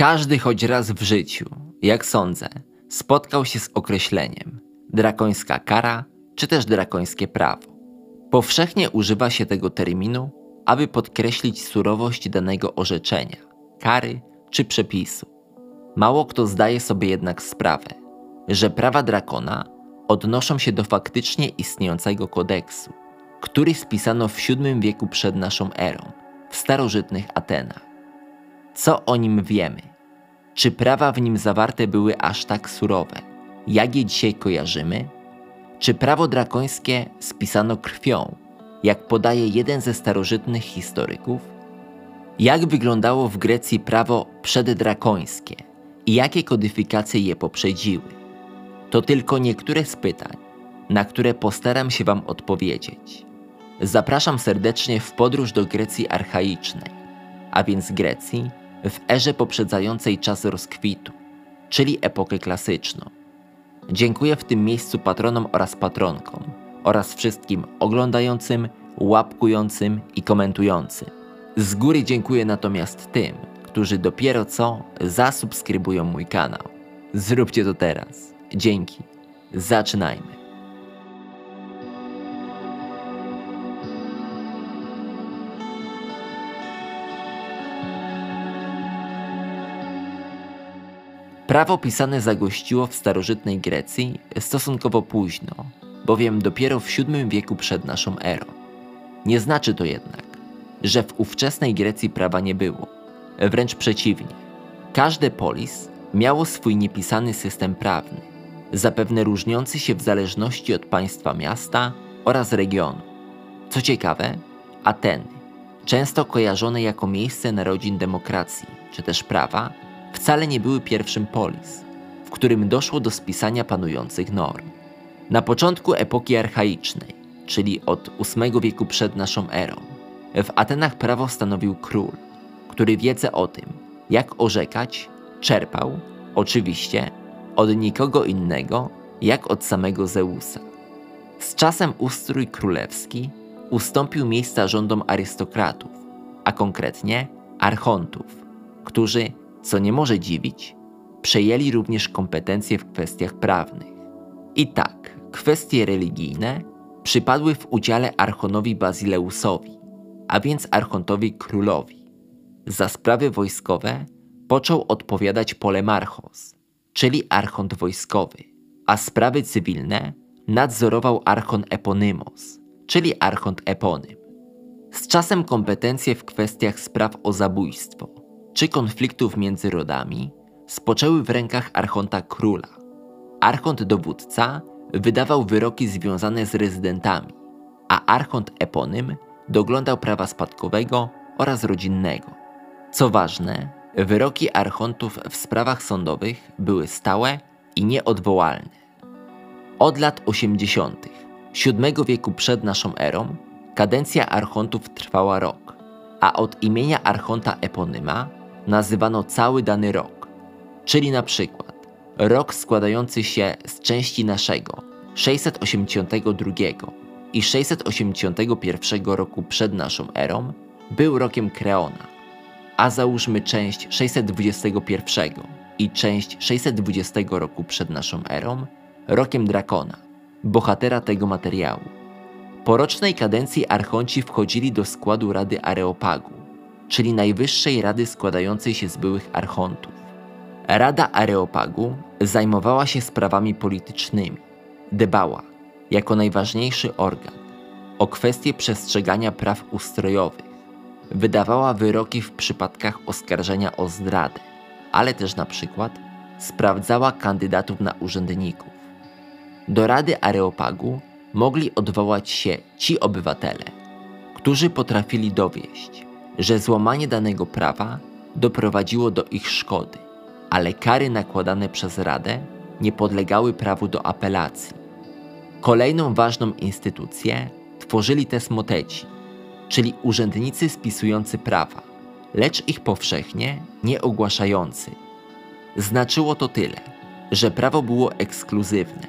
Każdy choć raz w życiu, jak sądzę, spotkał się z określeniem drakońska kara czy też drakońskie prawo. Powszechnie używa się tego terminu, aby podkreślić surowość danego orzeczenia, kary czy przepisu. Mało kto zdaje sobie jednak sprawę, że prawa drakona odnoszą się do faktycznie istniejącego kodeksu, który spisano w VII wieku przed naszą erą, w starożytnych Atenach. Co o nim wiemy? Czy prawa w nim zawarte były aż tak surowe, jak je dzisiaj kojarzymy? Czy prawo drakońskie spisano krwią, jak podaje jeden ze starożytnych historyków? Jak wyglądało w Grecji prawo przeddrakońskie i jakie kodyfikacje je poprzedziły? To tylko niektóre z pytań, na które postaram się Wam odpowiedzieć. Zapraszam serdecznie w podróż do Grecji archaicznej, a więc Grecji w erze poprzedzającej czas rozkwitu, czyli epokę klasyczną. Dziękuję w tym miejscu patronom oraz patronkom oraz wszystkim oglądającym, łapkującym i komentującym. Z góry dziękuję natomiast tym, którzy dopiero co zasubskrybują mój kanał. Zróbcie to teraz. Dzięki. Zaczynajmy. Prawo pisane zagościło w starożytnej Grecji stosunkowo późno, bowiem dopiero w VII wieku przed naszą erą. Nie znaczy to jednak, że w ówczesnej Grecji prawa nie było. Wręcz przeciwnie. Każde polis miało swój niepisany system prawny, zapewne różniący się w zależności od państwa miasta oraz regionu. Co ciekawe, Ateny, często kojarzone jako miejsce narodzin demokracji czy też prawa, wcale nie były pierwszym polis, w którym doszło do spisania panujących norm. Na początku epoki archaicznej, czyli od VIII wieku przed naszą erą, w Atenach prawo stanowił król, który wiedzę o tym, jak orzekać, czerpał, oczywiście, od nikogo innego, jak od samego Zeusa. Z czasem ustrój królewski ustąpił miejsca rządom arystokratów, a konkretnie archontów, którzy co nie może dziwić, przejęli również kompetencje w kwestiach prawnych. I tak, kwestie religijne przypadły w udziale archonowi Bazileusowi, a więc archontowi królowi. Za sprawy wojskowe począł odpowiadać Polemarchos, czyli archont wojskowy, a sprawy cywilne nadzorował archon Eponymos, czyli archont Eponym. Z czasem kompetencje w kwestiach spraw o zabójstwo czy konfliktów między rodami spoczęły w rękach archonta króla. Archont dowódca wydawał wyroki związane z rezydentami, a archont eponym doglądał prawa spadkowego oraz rodzinnego. Co ważne, wyroki archontów w sprawach sądowych były stałe i nieodwołalne. Od lat 80. VII wieku przed naszą erą kadencja archontów trwała rok, a od imienia archonta eponyma nazywano cały dany rok, czyli na przykład rok składający się z części naszego 682 i 681 roku przed naszą erą był rokiem Kreona, a załóżmy część 621 i część 620 roku przed naszą erą rokiem Drakona, bohatera tego materiału. Po rocznej kadencji archonci wchodzili do składu Rady Areopagu, czyli najwyższej rady składającej się z byłych archontów. Rada Areopagu zajmowała się sprawami politycznymi, dbała, jako najważniejszy organ, o kwestie przestrzegania praw ustrojowych, wydawała wyroki w przypadkach oskarżenia o zdradę, ale też na przykład sprawdzała kandydatów na urzędników. Do Rady Areopagu mogli odwołać się ci obywatele, którzy potrafili dowieść, że złamanie danego prawa doprowadziło do ich szkody, ale kary nakładane przez Radę nie podlegały prawu do apelacji. Kolejną ważną instytucję tworzyli tesmoteci, czyli urzędnicy spisujący prawa, lecz ich powszechnie nie ogłaszający. Znaczyło to tyle, że prawo było ekskluzywne,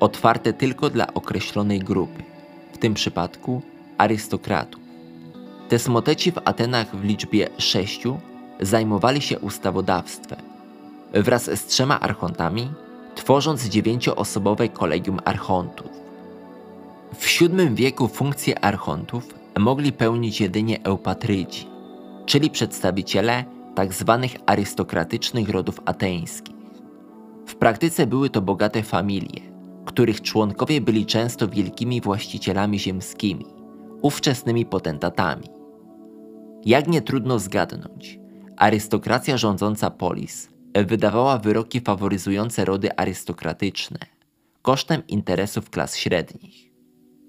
otwarte tylko dla określonej grupy, w tym przypadku arystokratów. Tesmoteci w Atenach w liczbie sześciu zajmowali się ustawodawstwem wraz z trzema archontami, tworząc dziewięcioosobowe kolegium archontów. W VII wieku funkcje archontów mogli pełnić jedynie eupatryci, czyli przedstawiciele tzw. Tak arystokratycznych rodów ateńskich. W praktyce były to bogate familie, których członkowie byli często wielkimi właścicielami ziemskimi, ówczesnymi potentatami. Jak nie trudno zgadnąć, arystokracja rządząca polis wydawała wyroki faworyzujące rody arystokratyczne kosztem interesów klas średnich.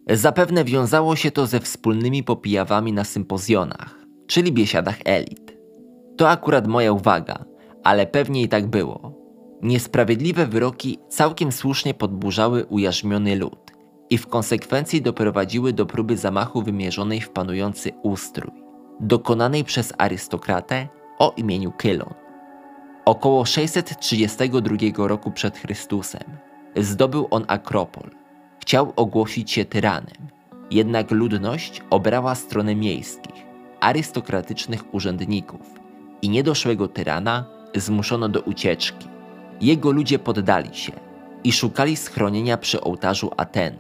Zapewne wiązało się to ze wspólnymi popijawami na sympozjonach, czyli biesiadach elit. To akurat moja uwaga, ale pewnie i tak było. Niesprawiedliwe wyroki całkiem słusznie podburzały ujarzmiony lud i w konsekwencji doprowadziły do próby zamachu wymierzonej w panujący ustrój, dokonanej przez arystokratę o imieniu Kylon. Około 632 roku przed Chrystusem zdobył on Akropol. Chciał ogłosić się tyranem, jednak ludność obrała stronę miejskich, arystokratycznych urzędników i niedoszłego tyrana zmuszono do ucieczki. Jego ludzie poddali się i szukali schronienia przy ołtarzu Ateny.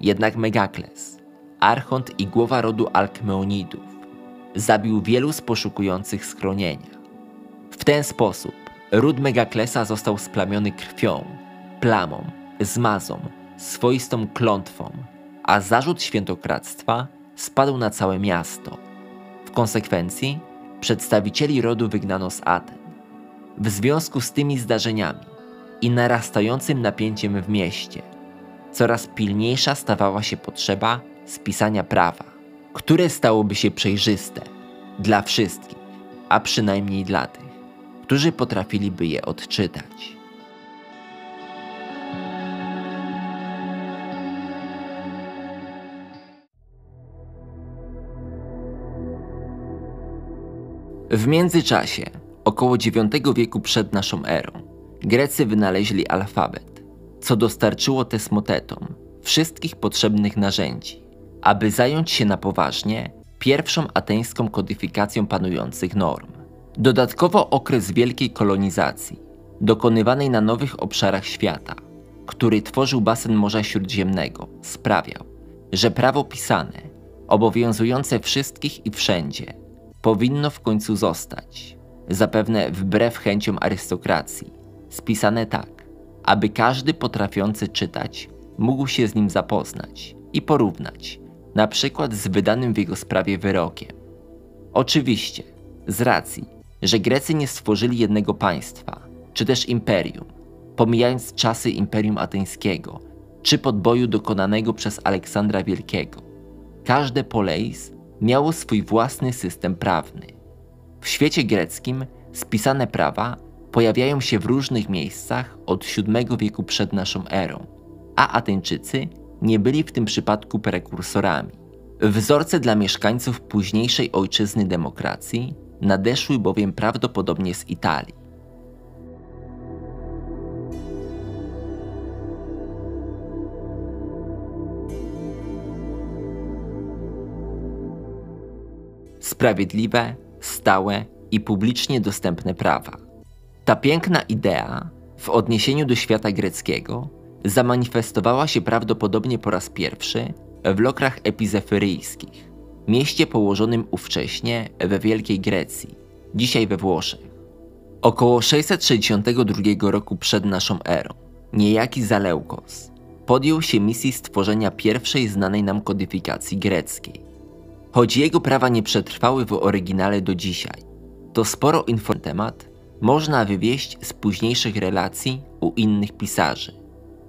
Jednak Megakles, archont i głowa rodu Alkmeonidów, zabił wielu z poszukujących schronienia. W ten sposób ród Megaklesa został splamiony krwią, plamą, zmazą, swoistą klątwą, a zarzut świętokradztwa spadł na całe miasto. W konsekwencji przedstawicieli rodu wygnano z Aten. W związku z tymi zdarzeniami i narastającym napięciem w mieście, coraz pilniejsza stawała się potrzeba spisania prawa, które stałoby się przejrzyste dla wszystkich, a przynajmniej dla tych, którzy potrafiliby je odczytać. W międzyczasie, około IX wieku przed naszą erą, Grecy wynaleźli alfabet, co dostarczyło tesmotetom wszystkich potrzebnych narzędzi, aby zająć się na poważnie pierwszą ateńską kodyfikacją panujących norm. Dodatkowo okres wielkiej kolonizacji, dokonywanej na nowych obszarach świata, który tworzył basen Morza Śródziemnego, sprawiał, że prawo pisane, obowiązujące wszystkich i wszędzie, powinno w końcu zostać, zapewne wbrew chęciom arystokracji, spisane tak, aby każdy potrafiący czytać mógł się z nim zapoznać i porównać, na przykład z wydanym w jego sprawie wyrokiem. Oczywiście, z racji, że Grecy nie stworzyli jednego państwa, czy też imperium, pomijając czasy Imperium Ateńskiego, czy podboju dokonanego przez Aleksandra Wielkiego. Każde poleis miało swój własny system prawny. W świecie greckim spisane prawa pojawiają się w różnych miejscach od VII wieku przed naszą erą, a Ateńczycy nie byli w tym przypadku prekursorami. Wzorce dla mieszkańców późniejszej ojczyzny demokracji nadeszły bowiem prawdopodobnie z Italii. Sprawiedliwe, stałe i publicznie dostępne prawa. Ta piękna idea w odniesieniu do świata greckiego zamanifestowała się prawdopodobnie po raz pierwszy w lokrach epizefyryjskich, mieście położonym ówcześnie we Wielkiej Grecji, dzisiaj we Włoszech. Około 662 roku przed naszą erą, niejaki Zaleukos podjął się misji stworzenia pierwszej znanej nam kodyfikacji greckiej. Choć jego prawa nie przetrwały w oryginale do dzisiaj, to sporo info na temat można wywieść z późniejszych relacji u innych pisarzy.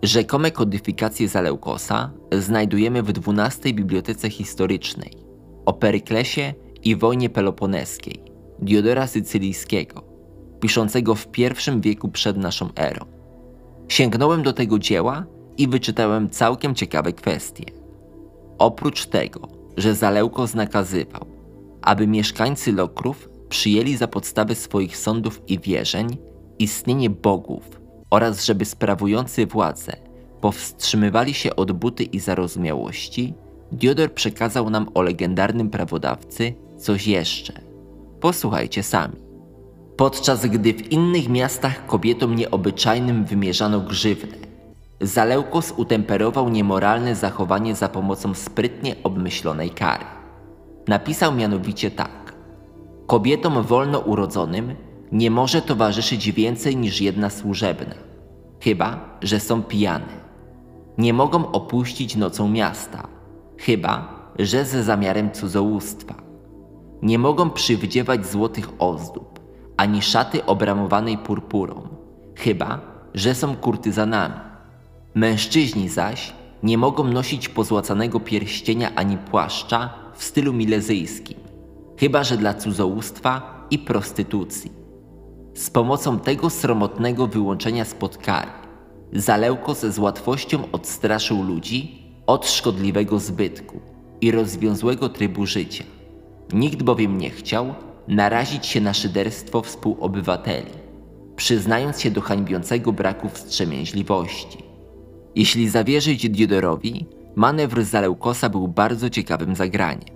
Rzekome kodyfikacje Zaleukosa znajdujemy w XII Bibliotece Historycznej o Peryklesie i wojnie peloponeskiej Diodora Sycylijskiego, piszącego w I wieku przed naszą erą. Sięgnąłem do tego dzieła i wyczytałem całkiem ciekawe kwestie. Oprócz tego, że Zaleukos nakazywał, aby mieszkańcy Lokrów przyjęli za podstawę swoich sądów i wierzeń istnienie bogów oraz żeby sprawujący władzę powstrzymywali się od buty i zarozumiałości, Diodor przekazał nam o legendarnym prawodawcy coś jeszcze. Posłuchajcie sami. podczas gdy w innych miastach kobietom nieobyczajnym wymierzano grzywnę. Zaleukos utemperował niemoralne zachowanie za pomocą sprytnie obmyślonej kary. Napisał mianowicie tak. Kobietom wolno urodzonym nie może towarzyszyć więcej niż jedna służebna, chyba że są pijane. Nie mogą opuścić nocą miasta, chyba że ze zamiarem cudzołóstwa. Nie mogą przywdziewać złotych ozdób, ani szaty obramowanej purpurą, chyba że są kurtyzanami. Mężczyźni zaś nie mogą nosić pozłacanego pierścienia ani płaszcza w stylu milezyjskim, chyba że dla cudzołóstwa i prostytucji. Z pomocą tego sromotnego wyłączenia spod kary, Zaleukos z łatwością odstraszył ludzi od szkodliwego zbytku i rozwiązłego trybu życia. Nikt bowiem nie chciał narazić się na szyderstwo współobywateli, przyznając się do hańbiącego braku wstrzemięźliwości. Jeśli zawierzyć Diodorowi, manewr Zaleukosa był bardzo ciekawym zagraniem.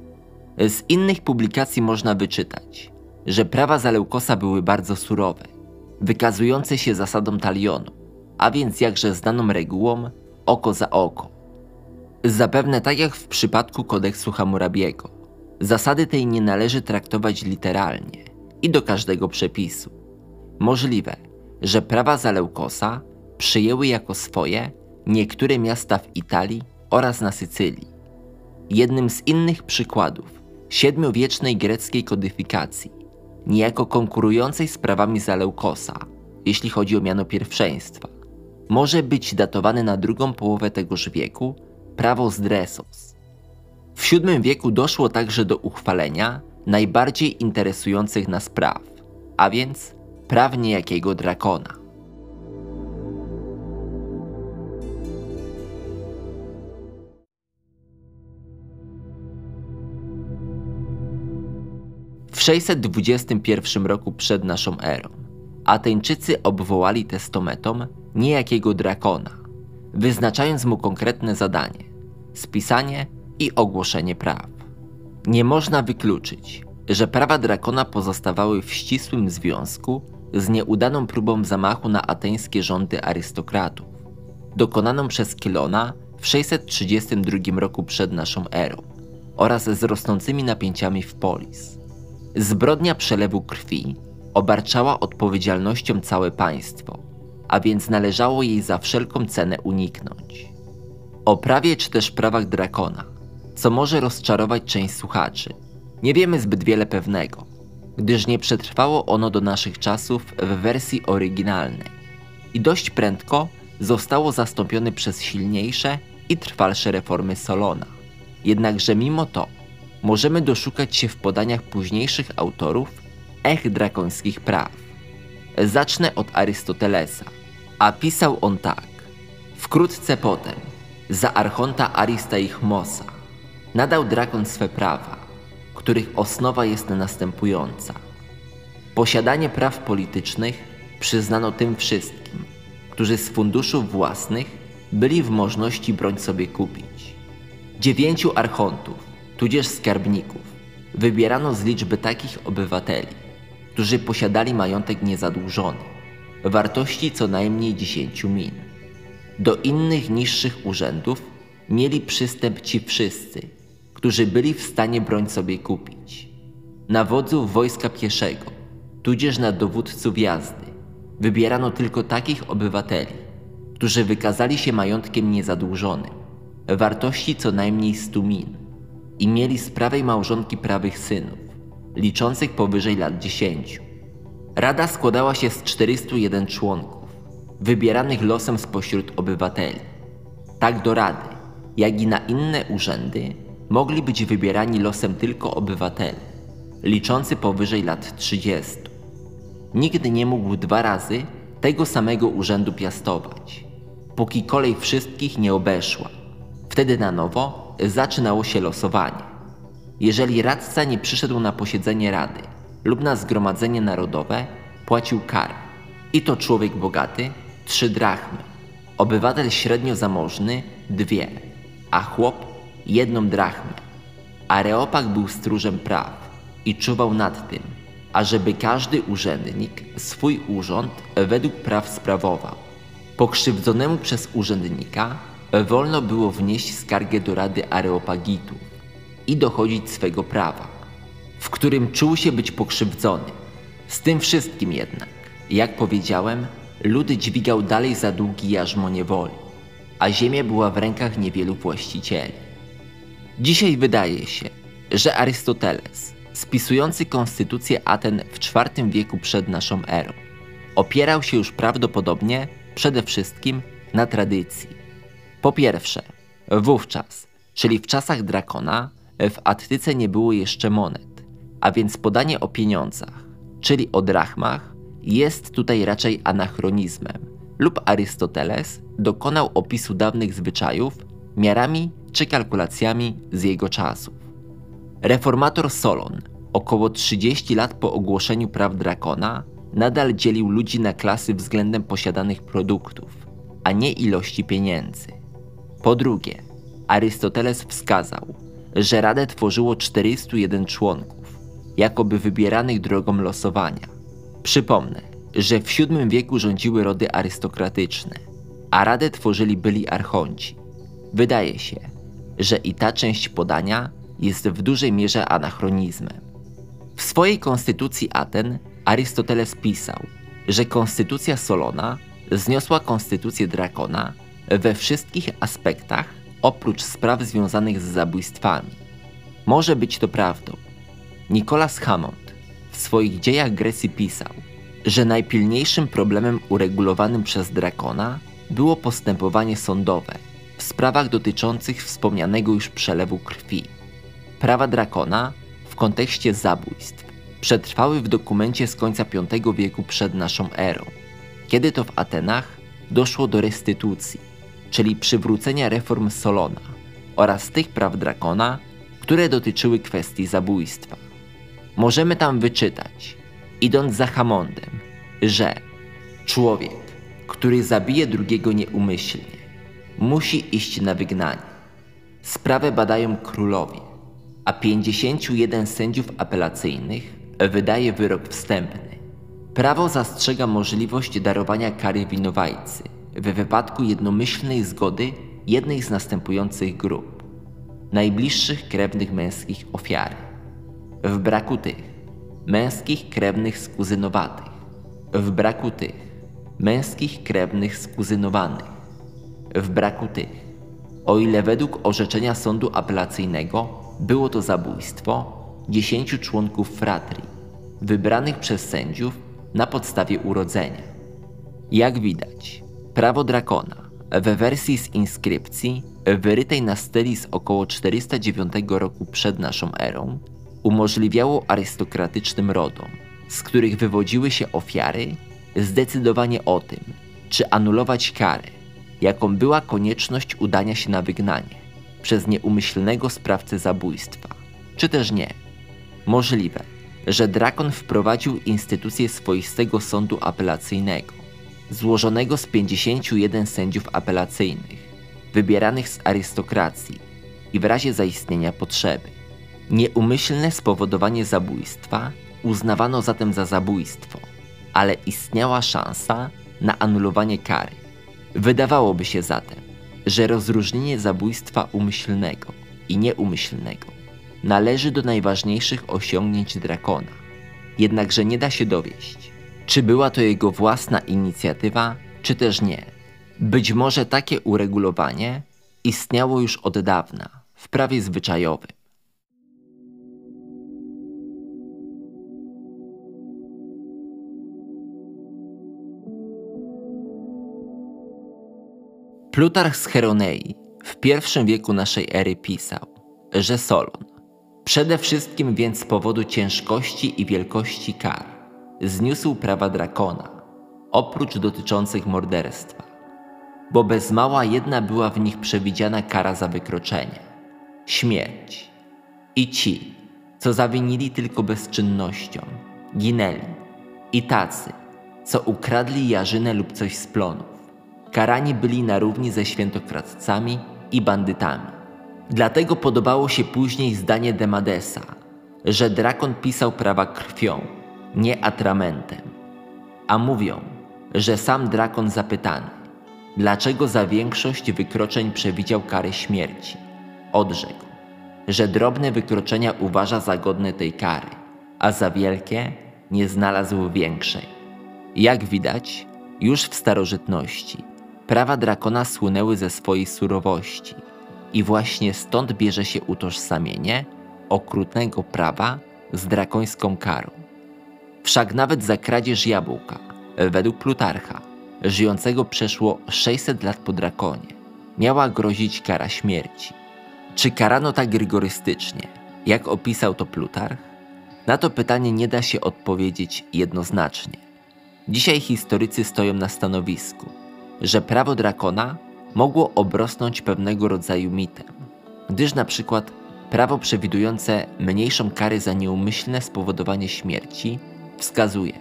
Z innych publikacji można wyczytać, że prawa Zaleukosa były bardzo surowe, wykazujące się zasadą talionu, a więc jakże znaną regułą oko za oko. Zapewne tak jak w przypadku kodeksu Hammurabiego, zasady tej nie należy traktować literalnie i do każdego przepisu. Możliwe, że prawa Zaleukosa przyjęły jako swoje niektóre miasta w Italii oraz na Sycylii. Jednym z innych przykładów siedmiowiecznej greckiej kodyfikacji, niejako konkurującej z prawami Zaleukosa, jeśli chodzi o miano pierwszeństwa, może być datowany na drugą połowę tegoż wieku prawo z Dresos. W VII wieku doszło także do uchwalenia najbardziej interesujących nas praw, a więc praw niejakiego drakona. 621 roku przed naszą erą Ateńczycy obwołali testometom niejakiego drakona, wyznaczając mu konkretne zadanie spisanie i ogłoszenie praw. Nie można wykluczyć, że prawa drakona pozostawały w ścisłym związku z nieudaną próbą zamachu na ateńskie rządy arystokratów, dokonaną przez Kilona w 632 roku przed naszą erą oraz z rosnącymi napięciami w polis. Zbrodnia przelewu krwi obarczała odpowiedzialnością całe państwo, a więc należało jej za wszelką cenę uniknąć. O prawie czy też prawach drakona, co może rozczarować część słuchaczy, nie wiemy zbyt wiele pewnego, gdyż nie przetrwało ono do naszych czasów w wersji oryginalnej i dość prędko zostało zastąpione przez silniejsze i trwalsze reformy Solona. Jednakże mimo to możemy doszukać się w podaniach późniejszych autorów ech drakońskich praw. Zacznę od Arystotelesa, a pisał on tak. Wkrótce potem, za archonta Aristaichmosa, nadał drakon swe prawa, których osnowa jest następująca. Posiadanie praw politycznych przyznano tym wszystkim, którzy z funduszów własnych byli w możności broń sobie kupić. Dziewięciu archontów, tudzież skarbników, wybierano z liczby takich obywateli, którzy posiadali majątek niezadłużony, wartości co najmniej 10 min. Do innych niższych urzędów mieli przystęp ci wszyscy, którzy byli w stanie broń sobie kupić. Na wodzów wojska pieszego, tudzież na dowódców jazdy, wybierano tylko takich obywateli, którzy wykazali się majątkiem niezadłużonym, wartości co najmniej 100 min i mieli z prawej małżonki prawych synów, liczących powyżej lat 10. Rada składała się z 401 członków, wybieranych losem spośród obywateli. Tak do rady, jak i na inne urzędy mogli być wybierani losem tylko obywatele, liczący powyżej lat 30. Nikt nie mógł dwa razy tego samego urzędu piastować, póki kolej wszystkich nie obeszła. Wtedy na nowo zaczynało się losowanie. Jeżeli radca nie przyszedł na posiedzenie rady lub na zgromadzenie narodowe, płacił karę. I to człowiek bogaty trzy drachmy, obywatel średnio zamożny dwie, a chłop jedną drachmę. Areopag był stróżem praw i czuwał nad tym, ażeby każdy urzędnik swój urząd według praw sprawował. Pokrzywdzonemu przez urzędnika wolno było wnieść skargę do Rady Areopagitów i dochodzić swego prawa, w którym czuł się być pokrzywdzony. Z tym wszystkim jednak, jak powiedziałem, lud dźwigał dalej za długi jarzmo niewoli, a ziemia była w rękach niewielu właścicieli. Dzisiaj wydaje się, że Arystoteles, spisujący konstytucję Aten w IV wieku przed naszą erą, opierał się już prawdopodobnie przede wszystkim na tradycji. Po pierwsze, wówczas, czyli w czasach Drakona, w Attyce nie było jeszcze monet, a więc podanie o pieniądzach, czyli o drachmach, jest tutaj raczej anachronizmem, lub Arystoteles dokonał opisu dawnych zwyczajów miarami czy kalkulacjami z jego czasów. Reformator Solon, około 30 lat po ogłoszeniu praw Drakona, nadal dzielił ludzi na klasy względem posiadanych produktów, a nie ilości pieniędzy. Po drugie, Arystoteles wskazał, że Radę tworzyło 401 członków, jakoby wybieranych drogą losowania. Przypomnę, że w VII wieku rządziły rody arystokratyczne, a Radę tworzyli byli archonci. Wydaje się, że i ta część podania jest w dużej mierze anachronizmem. W swojej konstytucji Aten Arystoteles pisał, że konstytucja Solona zniosła konstytucję Drakona we wszystkich aspektach oprócz spraw związanych z zabójstwami. Może być to prawdą. Nicolas Hammond w swoich dziejach Grecji pisał, że najpilniejszym problemem uregulowanym przez Drakona było postępowanie sądowe w sprawach dotyczących wspomnianego już przelewu krwi. Prawa Drakona w kontekście zabójstw przetrwały w dokumencie z końca V wieku przed naszą erą, kiedy to w Atenach doszło do restytucji, czyli przywrócenia reform Solona oraz tych praw Drakona, które dotyczyły kwestii zabójstwa. Możemy tam wyczytać, idąc za Hamondem, że człowiek, który zabije drugiego nieumyślnie, musi iść na wygnanie. Sprawę badają królowie, a 51 sędziów apelacyjnych wydaje wyrok wstępny. Prawo zastrzega możliwość darowania kary winowajcy w wypadku jednomyślnej zgody jednej z następujących grup najbliższych krewnych męskich ofiary. W braku tych męskich krewnych skuzynowatych, w braku tych męskich krewnych skuzynowanych, w braku tych, o ile według orzeczenia sądu apelacyjnego było to zabójstwo, dziesięciu członków fratrii, wybranych przez sędziów na podstawie urodzenia. Jak widać, prawo Drakona we wersji z inskrypcji wyrytej na steli z około 409 roku przed naszą erą umożliwiało arystokratycznym rodom, z których wywodziły się ofiary, zdecydowanie o tym, czy anulować karę, jaką była konieczność udania się na wygnanie przez nieumyślnego sprawcę zabójstwa, czy też nie. Możliwe, że Drakon wprowadził instytucję swoistego sądu apelacyjnego, złożonego z 51 sędziów apelacyjnych, wybieranych z arystokracji i w razie zaistnienia potrzeby. Nieumyślne spowodowanie zabójstwa uznawano zatem za zabójstwo, ale istniała szansa na anulowanie kary. Wydawałoby się zatem, że rozróżnienie zabójstwa umyślnego i nieumyślnego należy do najważniejszych osiągnięć Drakona. Jednakże nie da się dowieść, czy była to jego własna inicjatywa, czy też nie. Być może takie uregulowanie istniało już od dawna w prawie zwyczajowym. Plutarch z Heronei w pierwszym wieku naszej ery pisał, że Solon, Przede wszystkim więc z powodu ciężkości i wielkości kar zniósł prawa drakona, oprócz dotyczących morderstwa, bo bez mała jedna była w nich przewidziana kara za wykroczenie śmierć. I ci, co zawinili tylko bezczynnością, ginęli, i tacy, co ukradli jarzynę lub coś z plonów, karani byli na równi ze świętokradcami i bandytami. Dlatego podobało się później zdanie Demadesa, że drakon pisał prawa krwią, nie atramentem. A mówią, że sam drakon zapytany, dlaczego za większość wykroczeń przewidział karę śmierci, odrzekł, że drobne wykroczenia uważa za godne tej kary, a za wielkie nie znalazł większej. Jak widać, już w starożytności prawa drakona słynęły ze swojej surowości i właśnie stąd bierze się utożsamienie okrutnego prawa z drakońską karą. Wszak nawet za kradzież jabłka, według Plutarcha, żyjącego przeszło 600 lat po drakonie, miała grozić kara śmierci. Czy karano tak rygorystycznie, jak opisał to Plutarch? Na to pytanie nie da się odpowiedzieć jednoznacznie. Dzisiaj historycy stoją na stanowisku, że prawo drakona mogło obrosnąć pewnego rodzaju mitem, gdyż na przykład prawo przewidujące mniejszą karę za nieumyślne spowodowanie śmierci wskazuje,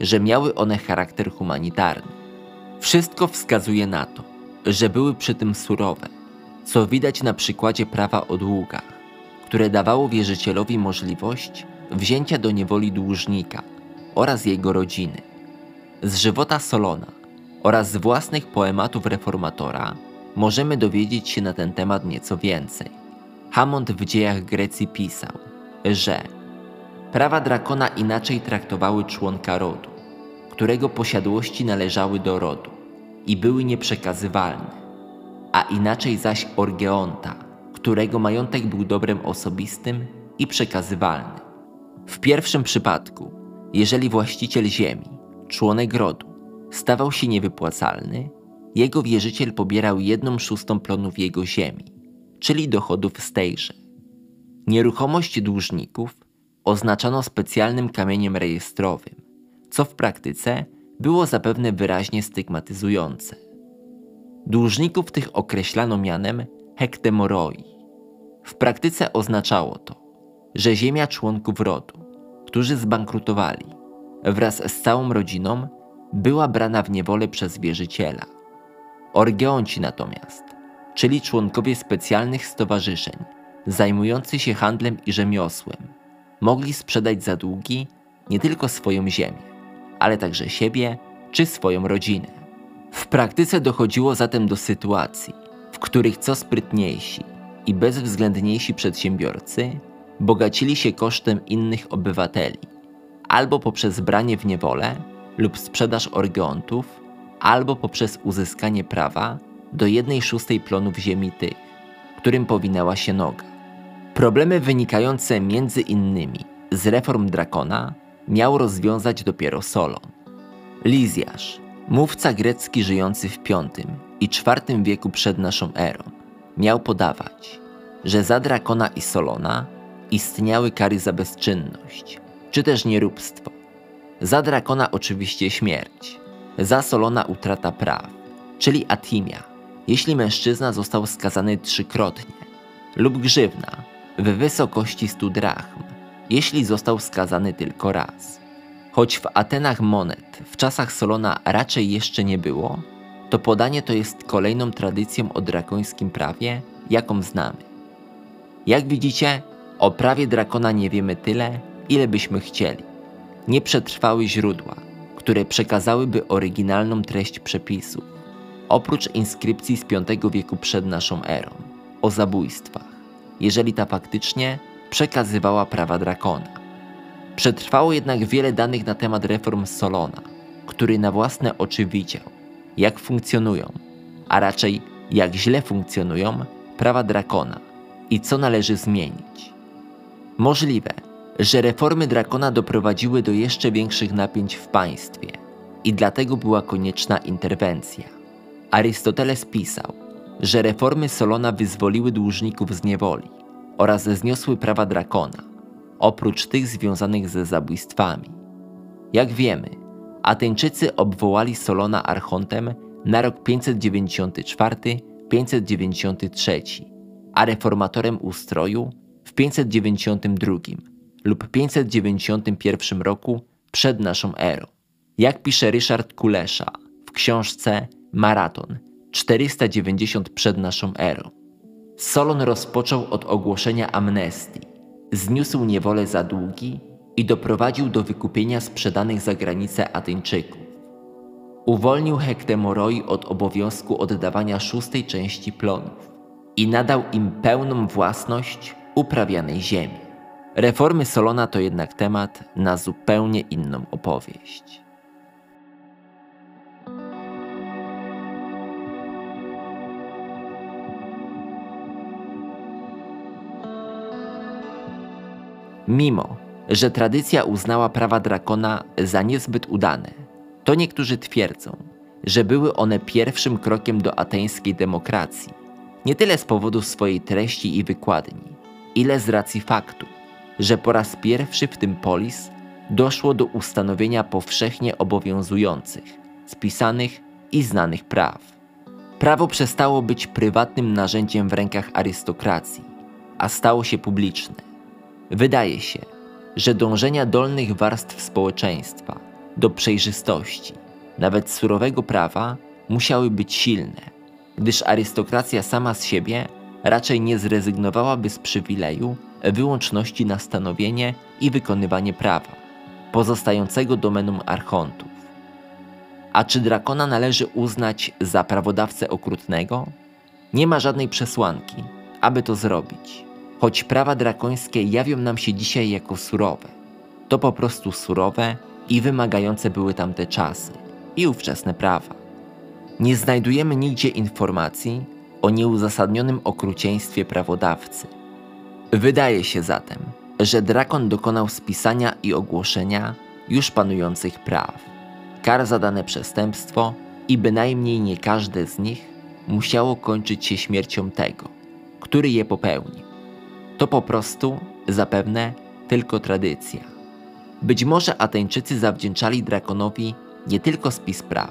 że miały one charakter humanitarny. Wszystko wskazuje na to, że były przy tym surowe, co widać na przykładzie prawa o długach, które dawało wierzycielowi możliwość wzięcia do niewoli dłużnika oraz jego rodziny. Z żywota Solona oraz z własnych poematów reformatora możemy dowiedzieć się na ten temat nieco więcej. Hammond w dziejach Grecji pisał, że prawa drakona inaczej traktowały członka rodu, którego posiadłości należały do rodu i były nieprzekazywalne, a inaczej zaś Orgeonta, którego majątek był dobrem osobistym i przekazywalny. W pierwszym przypadku, jeżeli właściciel ziemi, członek rodu, stawał się niewypłacalny, jego wierzyciel pobierał jedną szóstą plonów jego ziemi, czyli dochodów z tejże. Nieruchomość dłużników oznaczano specjalnym kamieniem rejestrowym, co w praktyce było zapewne wyraźnie stygmatyzujące. Dłużników tych określano mianem hektemoroi. W praktyce oznaczało to, że ziemia członków rodu, którzy zbankrutowali, wraz z całą rodziną była brana w niewolę przez wierzyciela. Orgeonci natomiast, czyli członkowie specjalnych stowarzyszeń zajmujących się handlem i rzemiosłem, mogli sprzedać za długi nie tylko swoją ziemię, ale także siebie czy swoją rodzinę. W praktyce dochodziło zatem do sytuacji, w których co sprytniejsi i bezwzględniejsi przedsiębiorcy bogacili się kosztem innych obywateli, albo poprzez branie w niewolę lub sprzedaż orgeontów, albo poprzez uzyskanie prawa do jednej szóstej plonów ziemi tych, którym powinęła się noga. Problemy wynikające między innymi z reform Drakona miał rozwiązać dopiero Solon. Lizjasz, mówca grecki żyjący w V i IV wieku przed naszą erą, miał podawać, że za Drakona i Solona istniały kary za bezczynność, czy też nieróbstwo. Za Drakona oczywiście śmierć, za Solona utrata praw, czyli atimia, jeśli mężczyzna został skazany trzykrotnie, lub grzywna w wysokości stu drachm, jeśli został skazany tylko raz. Choć w Atenach monet w czasach Solona raczej jeszcze nie było, to podanie to jest kolejną tradycją o drakońskim prawie, jaką znamy. Jak widzicie, o prawie drakona nie wiemy tyle, ile byśmy chcieli. Nie przetrwały źródła, które przekazałyby oryginalną treść przepisów, oprócz inskrypcji z V wieku przed naszą erą, o zabójstwach, jeżeli ta faktycznie przekazywała prawa drakona. Przetrwało jednak wiele danych na temat reform Solona, który na własne oczy widział, jak funkcjonują, a raczej jak źle funkcjonują prawa drakona i co należy zmienić. Możliwe, że reformy drakona doprowadziły do jeszcze większych napięć w państwie i dlatego była konieczna interwencja. Arystoteles pisał, że reformy Solona wyzwoliły dłużników z niewoli oraz zniosły prawa drakona, oprócz tych związanych ze zabójstwami. Jak wiemy, Ateńczycy obwołali Solona archontem na rok 594-593, a reformatorem ustroju w 592 lub 591 roku przed naszą erą. Jak pisze Ryszard Kulesza w książce Maraton 490 przed naszą erą. Solon rozpoczął od ogłoszenia amnestii, zniósł niewolę za długi i doprowadził do wykupienia sprzedanych za granicę Ateńczyków. Uwolnił Hektemoroi od obowiązku oddawania szóstej części plonów i nadał im pełną własność uprawianej ziemi. Reformy Solona to jednak temat na zupełnie inną opowieść. Mimo, że tradycja uznała prawa drakona za niezbyt udane, to niektórzy twierdzą, że były one pierwszym krokiem do ateńskiej demokracji, nie tyle z powodu swojej treści i wykładni, ile z racji faktu, że po raz pierwszy w tym polis doszło do ustanowienia powszechnie obowiązujących, spisanych i znanych praw. Prawo przestało być prywatnym narzędziem w rękach arystokracji, a stało się publiczne. Wydaje się, że dążenia dolnych warstw społeczeństwa do przejrzystości, nawet surowego prawa, musiały być silne, gdyż arystokracja sama z siebie raczej nie zrezygnowałaby z przywileju wyłączności na stanowienie i wykonywanie prawa, pozostającego domeną archontów. A czy drakona należy uznać za prawodawcę okrutnego? Nie ma żadnej przesłanki, aby to zrobić. Choć prawa drakońskie jawią nam się dzisiaj jako surowe, to po prostu surowe i wymagające były tamte czasy i ówczesne prawa. Nie znajdujemy nigdzie informacji o nieuzasadnionym okrucieństwie prawodawcy. Wydaje się zatem, że drakon dokonał spisania i ogłoszenia już panujących praw, kar za dane przestępstwo i bynajmniej nie każde z nich musiało kończyć się śmiercią tego, który je popełnił. To po prostu, zapewne, tylko tradycja. Być może Ateńczycy zawdzięczali drakonowi nie tylko spis praw,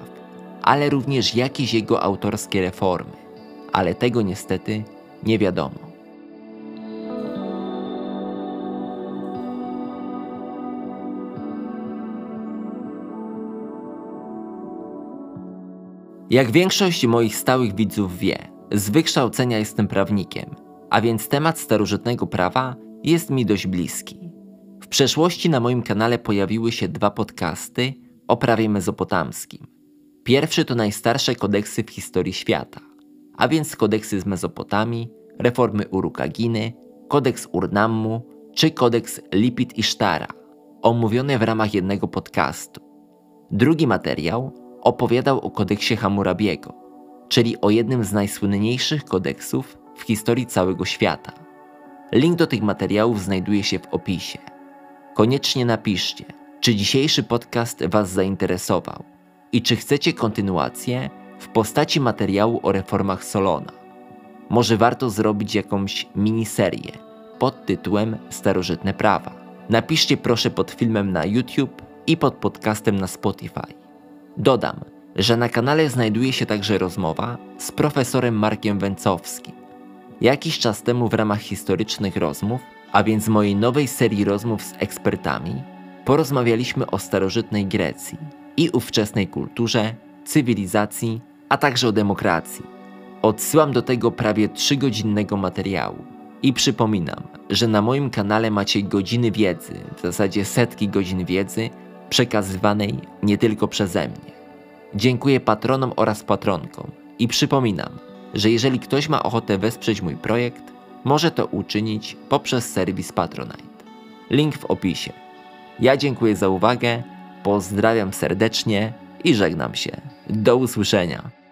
ale również jakieś jego autorskie reformy, ale tego niestety nie wiadomo. Jak większość moich stałych widzów wie, z wykształcenia jestem prawnikiem, a więc temat starożytnego prawa jest mi dość bliski. W przeszłości na moim kanale pojawiły się dwa podcasty o prawie mezopotamskim. Pierwszy to najstarsze kodeksy w historii świata, a więc kodeksy z Mezopotamii, reformy Urukaginy, kodeks Urnammu czy kodeks Lipit Isztara, omówione w ramach jednego podcastu. Drugi materiał opowiadał o kodeksie Hammurabiego, czyli o jednym z najsłynniejszych kodeksów w historii całego świata. Link do tych materiałów znajduje się w opisie. Koniecznie napiszcie, czy dzisiejszy podcast Was zainteresował i czy chcecie kontynuację w postaci materiału o reformach Solona. Może warto zrobić jakąś miniserię pod tytułem Starożytne Prawa. Napiszcie proszę pod filmem na YouTube i pod podcastem na Spotify. Dodam, że na kanale znajduje się także rozmowa z profesorem Markiem Węcowskim, Jakiś czas temu w ramach historycznych rozmów, a więc mojej nowej serii rozmów z ekspertami, porozmawialiśmy o starożytnej Grecji i ówczesnej kulturze, cywilizacji, a także o demokracji. Odsyłam do tego prawie trzygodzinnego materiału. I przypominam, że na moim kanale macie godziny wiedzy, w zasadzie setki godzin wiedzy, przekazywanej nie tylko przeze mnie. Dziękuję patronom oraz patronkom i przypominam, że jeżeli ktoś ma ochotę wesprzeć mój projekt, może to uczynić poprzez serwis Patronite. Link w opisie. Ja dziękuję za uwagę, pozdrawiam serdecznie i żegnam się. Do usłyszenia.